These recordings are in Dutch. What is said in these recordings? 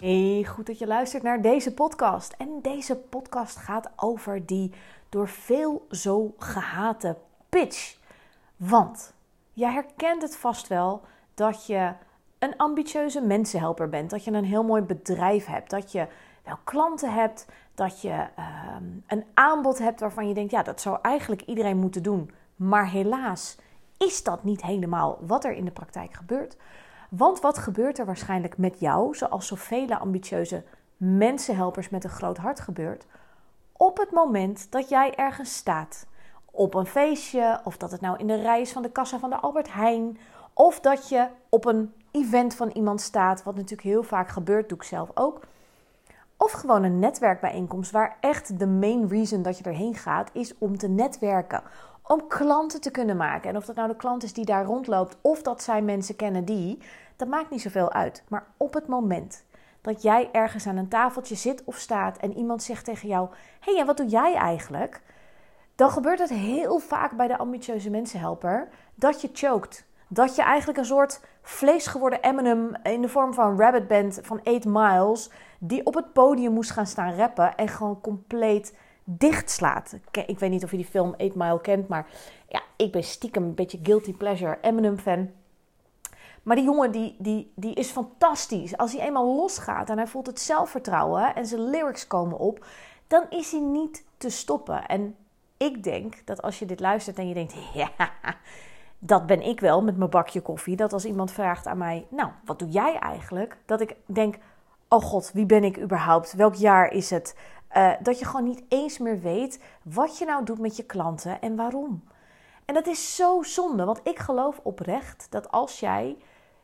Hey, goed dat je luistert naar deze podcast. En deze podcast gaat over die door veel zo gehate pitch. Want jij herkent het vast wel dat je een ambitieuze mensenhelper bent. Dat je een heel mooi bedrijf hebt. Dat je wel klanten hebt. Dat je ehm, een aanbod hebt waarvan je denkt, ja, dat zou eigenlijk iedereen moeten doen. Maar helaas is dat niet helemaal wat er in de praktijk gebeurt. Want wat gebeurt er waarschijnlijk met jou, zoals zoveel ambitieuze mensenhelpers met een groot hart gebeurt, op het moment dat jij ergens staat? Op een feestje, of dat het nou in de rij is van de kassa van de Albert Heijn, of dat je op een event van iemand staat, wat natuurlijk heel vaak gebeurt, doe ik zelf ook. Of gewoon een netwerkbijeenkomst waar echt de main reason dat je erheen gaat is om te netwerken. Om klanten te kunnen maken. En of dat nou de klant is die daar rondloopt of dat zij mensen kennen die, dat maakt niet zoveel uit. Maar op het moment dat jij ergens aan een tafeltje zit of staat en iemand zegt tegen jou: Hé, hey, en wat doe jij eigenlijk? Dan gebeurt het heel vaak bij de ambitieuze mensenhelper dat je choked. Dat je eigenlijk een soort vleesgeworden Eminem in de vorm van Rabbit bent van 8 Miles, die op het podium moest gaan staan rappen en gewoon compleet dichtslaat. Ik weet niet of je die film 8 Mile kent, maar ja, ik ben stiekem een beetje guilty pleasure Eminem fan. Maar die jongen die, die, die is fantastisch. Als hij eenmaal losgaat en hij voelt het zelfvertrouwen en zijn lyrics komen op, dan is hij niet te stoppen. En ik denk dat als je dit luistert en je denkt, ja, dat ben ik wel met mijn bakje koffie. Dat als iemand vraagt aan mij, nou, wat doe jij eigenlijk? Dat ik denk, oh god, wie ben ik überhaupt? Welk jaar is het? Uh, dat je gewoon niet eens meer weet wat je nou doet met je klanten en waarom. En dat is zo zonde, want ik geloof oprecht dat als jij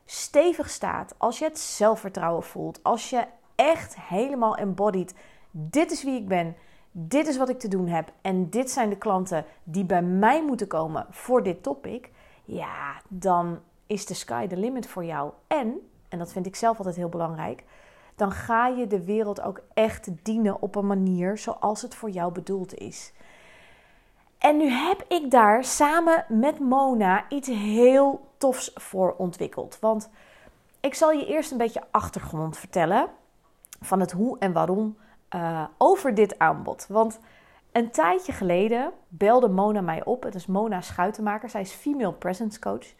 stevig staat, als je het zelfvertrouwen voelt, als je echt helemaal embodied, dit is wie ik ben, dit is wat ik te doen heb en dit zijn de klanten die bij mij moeten komen voor dit topic, ja, dan is de sky the limit voor jou. En, en dat vind ik zelf altijd heel belangrijk, dan ga je de wereld ook echt dienen op een manier zoals het voor jou bedoeld is. En nu heb ik daar samen met Mona iets heel tofs voor ontwikkeld. Want ik zal je eerst een beetje achtergrond vertellen van het hoe en waarom uh, over dit aanbod. Want een tijdje geleden belde Mona mij op. Het is Mona Schuitenmaker. Zij is female presence coach.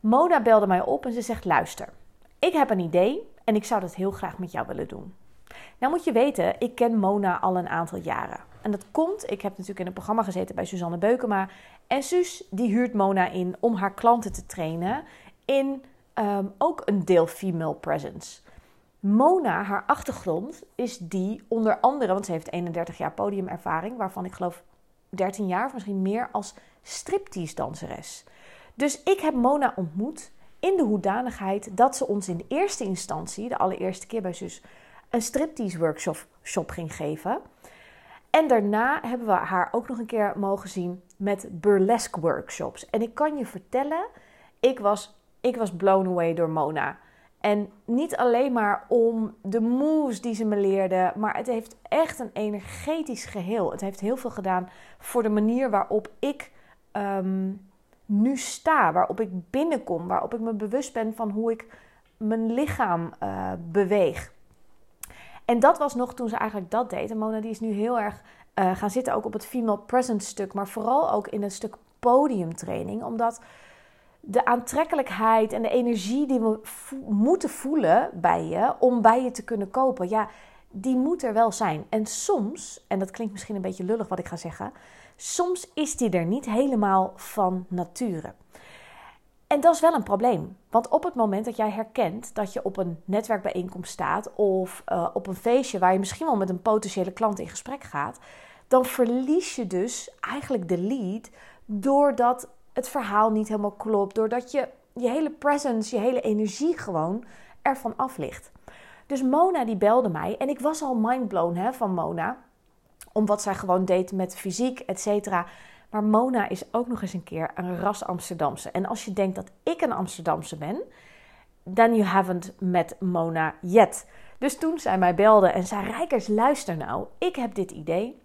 Mona belde mij op en ze zegt: Luister, ik heb een idee en ik zou dat heel graag met jou willen doen. Nou moet je weten, ik ken Mona al een aantal jaren. En dat komt, ik heb natuurlijk in een programma gezeten bij Suzanne Beukema. En Suus die huurt Mona in om haar klanten te trainen in um, ook een deel female presence. Mona, haar achtergrond is die onder andere, want ze heeft 31 jaar podiumervaring, waarvan ik geloof 13 jaar of misschien meer als striptease danseres. Dus ik heb Mona ontmoet in de hoedanigheid dat ze ons in de eerste instantie, de allereerste keer bij Zus, een striptease workshop shop ging geven. En daarna hebben we haar ook nog een keer mogen zien met burlesque workshops. En ik kan je vertellen, ik was, ik was blown away door Mona. En niet alleen maar om de moves die ze me leerde, maar het heeft echt een energetisch geheel. Het heeft heel veel gedaan voor de manier waarop ik ehm, nu sta, waarop ik binnenkom, waarop ik me bewust ben van hoe ik mijn lichaam uh, beweeg. En dat was nog toen ze eigenlijk dat deed. En Mona die is nu heel erg uh, gaan zitten ook op het female presence stuk, maar vooral ook in het stuk podiumtraining, omdat de aantrekkelijkheid en de energie die we moeten voelen bij je om bij je te kunnen kopen, ja, die moet er wel zijn. En soms, en dat klinkt misschien een beetje lullig wat ik ga zeggen, soms is die er niet helemaal van nature. En dat is wel een probleem. Want op het moment dat jij herkent dat je op een netwerkbijeenkomst staat of uh, op een feestje waar je misschien wel met een potentiële klant in gesprek gaat, dan verlies je dus eigenlijk de lead doordat het verhaal niet helemaal klopt, doordat je je hele presence, je hele energie gewoon ervan af ligt. Dus Mona die belde mij en ik was al mindblown hè, van Mona om wat zij gewoon deed met fysiek, et cetera. Maar Mona is ook nog eens een keer een ras Amsterdamse. En als je denkt dat ik een Amsterdamse ben, then you haven't met Mona yet. Dus toen zij mij belde en zei: Rijkers, luister nou, ik heb dit idee.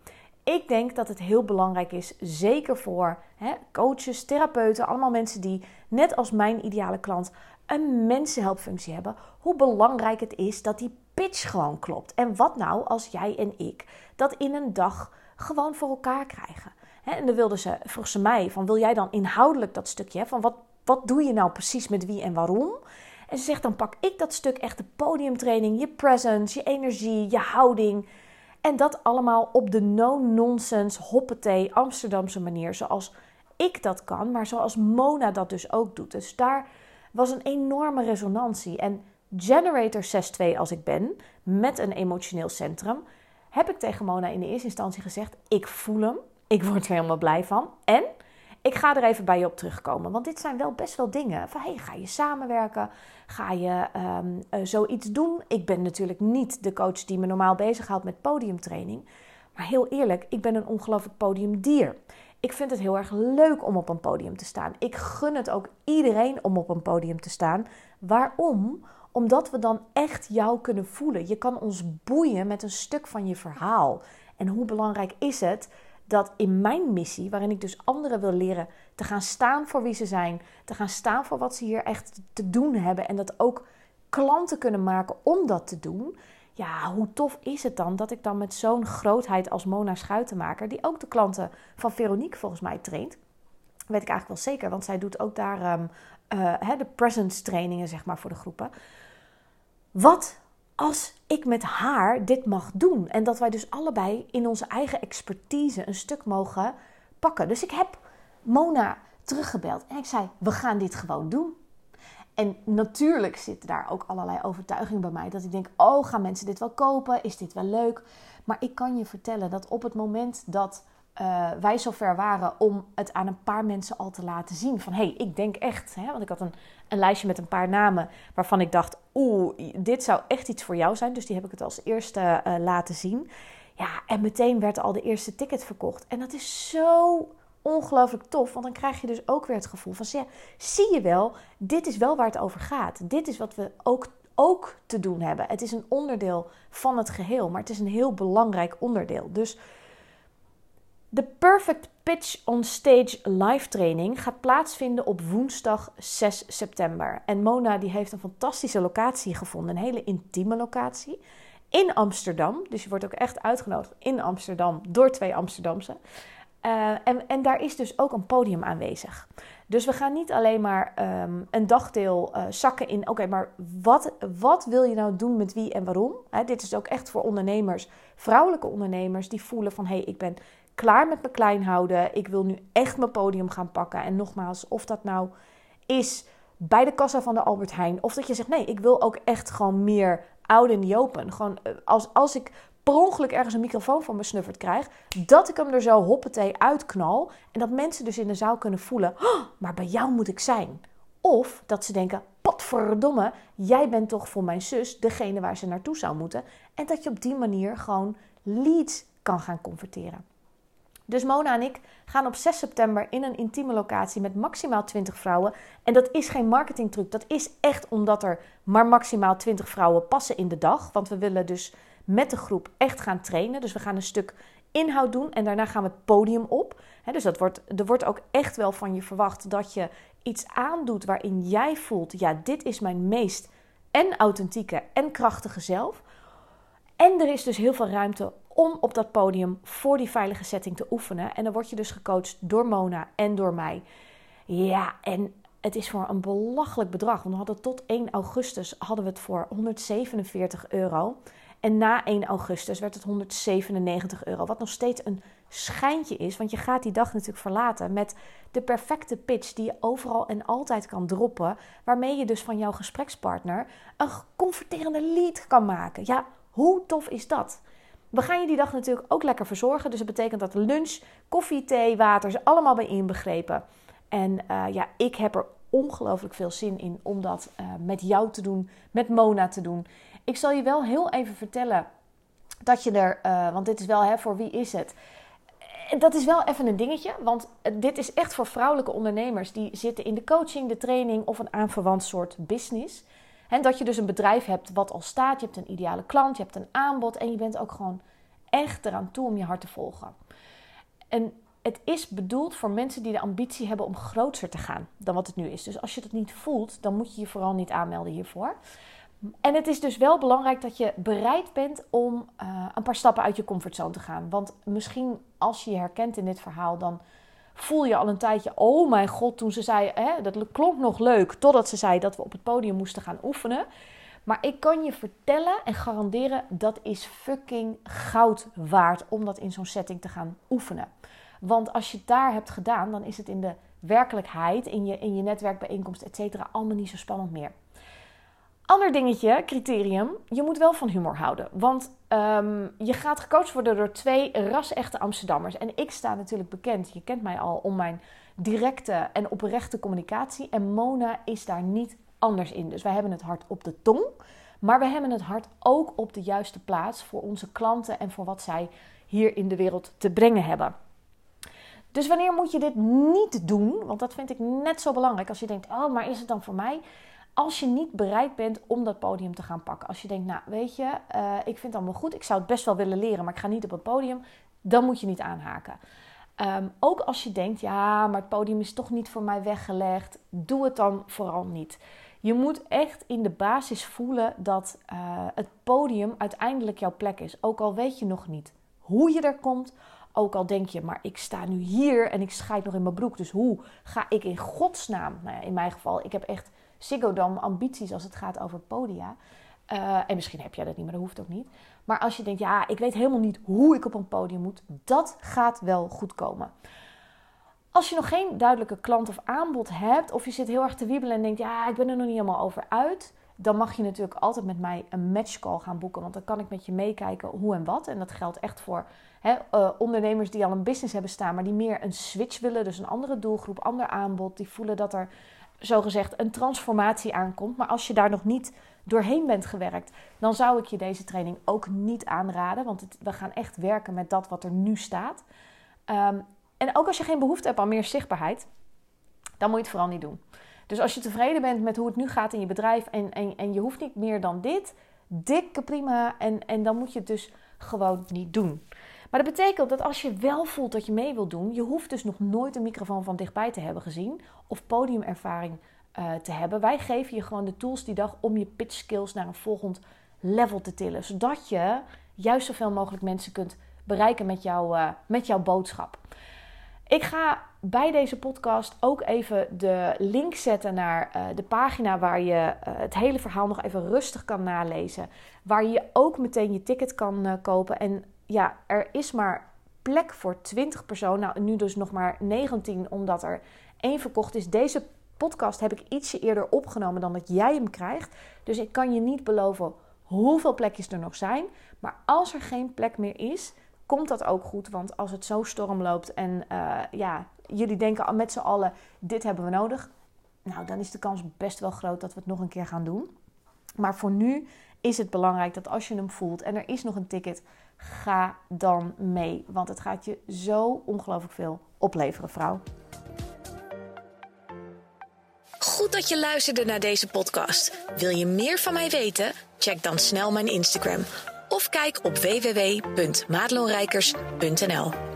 Ik denk dat het heel belangrijk is, zeker voor hè, coaches, therapeuten, allemaal mensen die net als mijn ideale klant een mensenhelpfunctie hebben, hoe belangrijk het is dat die pitch gewoon klopt. En wat nou als jij en ik dat in een dag gewoon voor elkaar krijgen? en dan wilde ze, vroeg ze mij: van, wil jij dan inhoudelijk dat stukje? van wat, wat doe je nou precies met wie en waarom? En ze zegt: dan pak ik dat stuk echt de podiumtraining, je presence, je energie, je houding. En dat allemaal op de no-nonsense, hoppetee, Amsterdamse manier. Zoals ik dat kan, maar zoals Mona dat dus ook doet. Dus daar was een enorme resonantie. En Generator 6.2 als ik ben, met een emotioneel centrum, heb ik tegen Mona in de eerste instantie gezegd: Ik voel hem, ik word er helemaal blij van. En ik ga er even bij je op terugkomen. Want dit zijn wel best wel dingen. Van, hey, ga je samenwerken? Ga je um, uh, zoiets doen? Ik ben natuurlijk niet de coach die me normaal bezighoudt met podiumtraining. Maar heel eerlijk, ik ben een ongelooflijk podiumdier. Ik vind het heel erg leuk om op een podium te staan. Ik gun het ook iedereen om op een podium te staan. Waarom? Omdat we dan echt jou kunnen voelen. Je kan ons boeien met een stuk van je verhaal. En hoe belangrijk is het dat in mijn missie, waarin ik dus anderen wil leren te gaan staan voor wie ze zijn, te gaan staan voor wat ze hier echt te doen hebben en dat ook klanten kunnen maken om dat te doen. Ja, hoe tof is het dan dat ik dan met zo'n grootheid als Mona Schuitenmaker, die ook de klanten van Veronique volgens mij traint, weet ik eigenlijk wel zeker, want zij doet ook daar um, uh, de presence trainingen zeg maar voor de groepen. Wat als ik met haar dit mag doen. En dat wij dus allebei in onze eigen expertise een stuk mogen pakken. Dus ik heb Mona teruggebeld en ik zei: We gaan dit gewoon doen. En natuurlijk zitten daar ook allerlei overtuigingen bij mij. Dat ik denk: Oh, gaan mensen dit wel kopen? Is dit wel leuk? Maar ik kan je vertellen dat op het moment dat uh, wij zover waren om het aan een paar mensen al te laten zien. Van hé, hey, ik denk echt, hè, want ik had een, een lijstje met een paar namen waarvan ik dacht, oeh, dit zou echt iets voor jou zijn. Dus die heb ik het als eerste uh, laten zien. Ja, en meteen werd al de eerste ticket verkocht. En dat is zo ongelooflijk tof, want dan krijg je dus ook weer het gevoel van, ja, zie je wel, dit is wel waar het over gaat. Dit is wat we ook, ook te doen hebben. Het is een onderdeel van het geheel, maar het is een heel belangrijk onderdeel. Dus de Perfect Pitch on Stage live training gaat plaatsvinden op woensdag 6 september. En Mona die heeft een fantastische locatie gevonden, een hele intieme locatie in Amsterdam. Dus je wordt ook echt uitgenodigd in Amsterdam door twee Amsterdamse. Uh, en, en daar is dus ook een podium aanwezig. Dus we gaan niet alleen maar um, een dagdeel uh, zakken in. Oké, maar wat, wat wil je nou doen met wie en waarom? Dit is ook echt voor ondernemers, vrouwelijke ondernemers, die voelen van hé, hey, ik ben klaar met me klein houden. Ik wil nu echt mijn podium gaan pakken. En nogmaals, of dat nou is bij de kassa van de Albert Heijn. Of dat je zegt, nee, ik wil ook echt gewoon meer out in the open. Gewoon eh, als, als ik per ongeluk ergens een microfoon van me snuffert krijg, dat ik hem er zo hoppetee uitknal. En dat mensen dus in de zaal kunnen voelen, oh, maar bij jou moet ik zijn. Of dat ze denken, potverdomme, jij bent toch voor mijn zus degene waar ze naartoe zou moeten. En dat je op die manier gewoon leads kan gaan converteren. Dus Mona en ik gaan op 6 september in een intieme locatie met maximaal 20 vrouwen. En dat is geen marketingtruc. Dat is echt omdat er maar maximaal 20 vrouwen passen in de dag. Want we willen dus met de groep echt gaan trainen. Dus we gaan een stuk inhoud doen en daarna gaan we het podium op. dus dat wordt, er wordt ook echt wel van je verwacht dat je iets aandoet waarin jij voelt: ja, dit is mijn meest en authentieke en krachtige zelf. En er is dus heel veel ruimte om op dat podium voor die veilige setting te oefenen. En dan word je dus gecoacht door Mona en door mij. Ja, en het is voor een belachelijk bedrag. Want we hadden tot 1 augustus hadden we het voor 147 euro. En na 1 augustus werd het 197 euro. Wat nog steeds een schijntje is. Want je gaat die dag natuurlijk verlaten met de perfecte pitch die je overal en altijd kan droppen. Waarmee je dus van jouw gesprekspartner een converterende lead kan maken. Ja, hoe tof is dat? We gaan je die dag natuurlijk ook lekker verzorgen. Dus dat betekent dat lunch, koffie, thee, water is allemaal bij inbegrepen. En uh, ja, ik heb er ongelooflijk veel zin in om dat uh, met jou te doen, met Mona te doen. Ik zal je wel heel even vertellen Dat je er, uh, want dit is wel, hè, voor wie is het? Dat is wel even een dingetje, want dit is echt voor vrouwelijke ondernemers die zitten in de coaching, de training of een aanverwant soort business. En dat je dus een bedrijf hebt wat al staat, je hebt een ideale klant, je hebt een aanbod en je bent ook gewoon echt eraan toe om je hart te volgen. En het is bedoeld voor mensen die de ambitie hebben om groter te gaan dan wat het nu is. Dus als je dat niet voelt, dan moet je je vooral niet aanmelden hiervoor. En het is dus wel belangrijk dat je bereid bent om uh, een paar stappen uit je comfortzone te gaan. Want misschien als je je herkent in dit verhaal, dan voel je al een tijdje, oh mijn god, toen ze zei, hè, dat klonk nog leuk, totdat ze zei dat we op het podium moesten gaan oefenen. Maar ik kan je vertellen en garanderen, dat is fucking goud waard om dat in zo'n setting te gaan oefenen. Want als je het daar hebt gedaan, dan is het in de werkelijkheid, in je, in je netwerkbijeenkomst, et cetera, allemaal niet zo spannend meer. Ander dingetje, criterium, je moet wel van humor houden. Want um, je gaat gecoacht worden door twee ras-echte Amsterdammers. En ik sta natuurlijk bekend, je kent mij al, om mijn directe en oprechte communicatie. En Mona is daar niet anders in. Dus wij hebben het hart op de tong. Maar we hebben het hart ook op de juiste plaats voor onze klanten en voor wat zij hier in de wereld te brengen hebben. Dus wanneer moet je dit niet doen? Want dat vind ik net zo belangrijk. Als je denkt, oh, maar is het dan voor mij? Als je niet bereid bent om dat podium te gaan pakken. Als je denkt, nou weet je, uh, ik vind het allemaal goed. Ik zou het best wel willen leren, maar ik ga niet op het podium. Dan moet je niet aanhaken. Um, ook als je denkt, ja, maar het podium is toch niet voor mij weggelegd. Doe het dan vooral niet. Je moet echt in de basis voelen dat uh, het podium uiteindelijk jouw plek is. Ook al weet je nog niet hoe je er komt. Ook al denk je, maar ik sta nu hier en ik scheid nog in mijn broek. Dus hoe ga ik in godsnaam? Nou ja, in mijn geval, ik heb echt Ziggo ambities als het gaat over podia. Uh, en misschien heb jij dat niet, maar dat hoeft ook niet. Maar als je denkt, ja, ik weet helemaal niet hoe ik op een podium moet, dat gaat wel goed komen. Als je nog geen duidelijke klant of aanbod hebt, of je zit heel erg te wiebelen en denkt, ja, ik ben er nog niet helemaal over uit, dan mag je natuurlijk altijd met mij een matchcall gaan boeken. Want dan kan ik met je meekijken hoe en wat. En dat geldt echt voor hè, uh, ondernemers die al een business hebben staan, maar die meer een switch willen. Dus een andere doelgroep, ander aanbod. Die voelen dat er zogezegd een transformatie aankomt. Maar als je daar nog niet doorheen bent gewerkt, dan zou ik je deze training ook niet aanraden. Want we gaan echt werken met dat wat er nu staat. Um, en ook als je geen behoefte hebt aan meer zichtbaarheid, dan moet je het vooral niet doen. Dus als je tevreden bent met hoe het nu gaat in je bedrijf en, en, en je hoeft niet meer dan dit, dikke prima. En, en dan moet je het dus gewoon niet doen. Maar dat betekent dat als je wel voelt dat je mee wilt doen, je hoeft dus nog nooit een microfoon van dichtbij te hebben gezien of podiumervaring uh, te hebben. Wij geven je gewoon de tools die dag om je pitch skills naar een volgend level te tillen, zodat je juist zoveel mogelijk mensen kunt bereiken met, jou, uh, met jouw boodschap. Ik ga bij deze podcast ook even de link zetten naar uh, de pagina waar je uh, het hele verhaal nog even rustig kan nalezen. Waar je ook meteen je ticket kan uh, kopen. En ja, er is maar plek voor 20 personen. Nou, nu dus nog maar 19, omdat er één verkocht is. Deze podcast heb ik ietsje eerder opgenomen dan dat jij hem krijgt. Dus ik kan je niet beloven hoeveel plekjes er nog zijn. Maar als er geen plek meer is, komt dat ook goed. Want als het zo storm loopt en ja, jullie denken met z'n allen: dit hebben we nodig. Nou, dan is de kans best wel groot dat we het nog een keer gaan doen. Maar voor nu is het belangrijk dat als je hem voelt en er is nog een ticket, ga dan mee. Want het gaat je zo ongelooflijk veel opleveren, vrouw. Goed dat je luisterde naar deze podcast. Wil je meer van mij weten? Check dan snel mijn Instagram of kijk op www.maatloonrijkers.nl.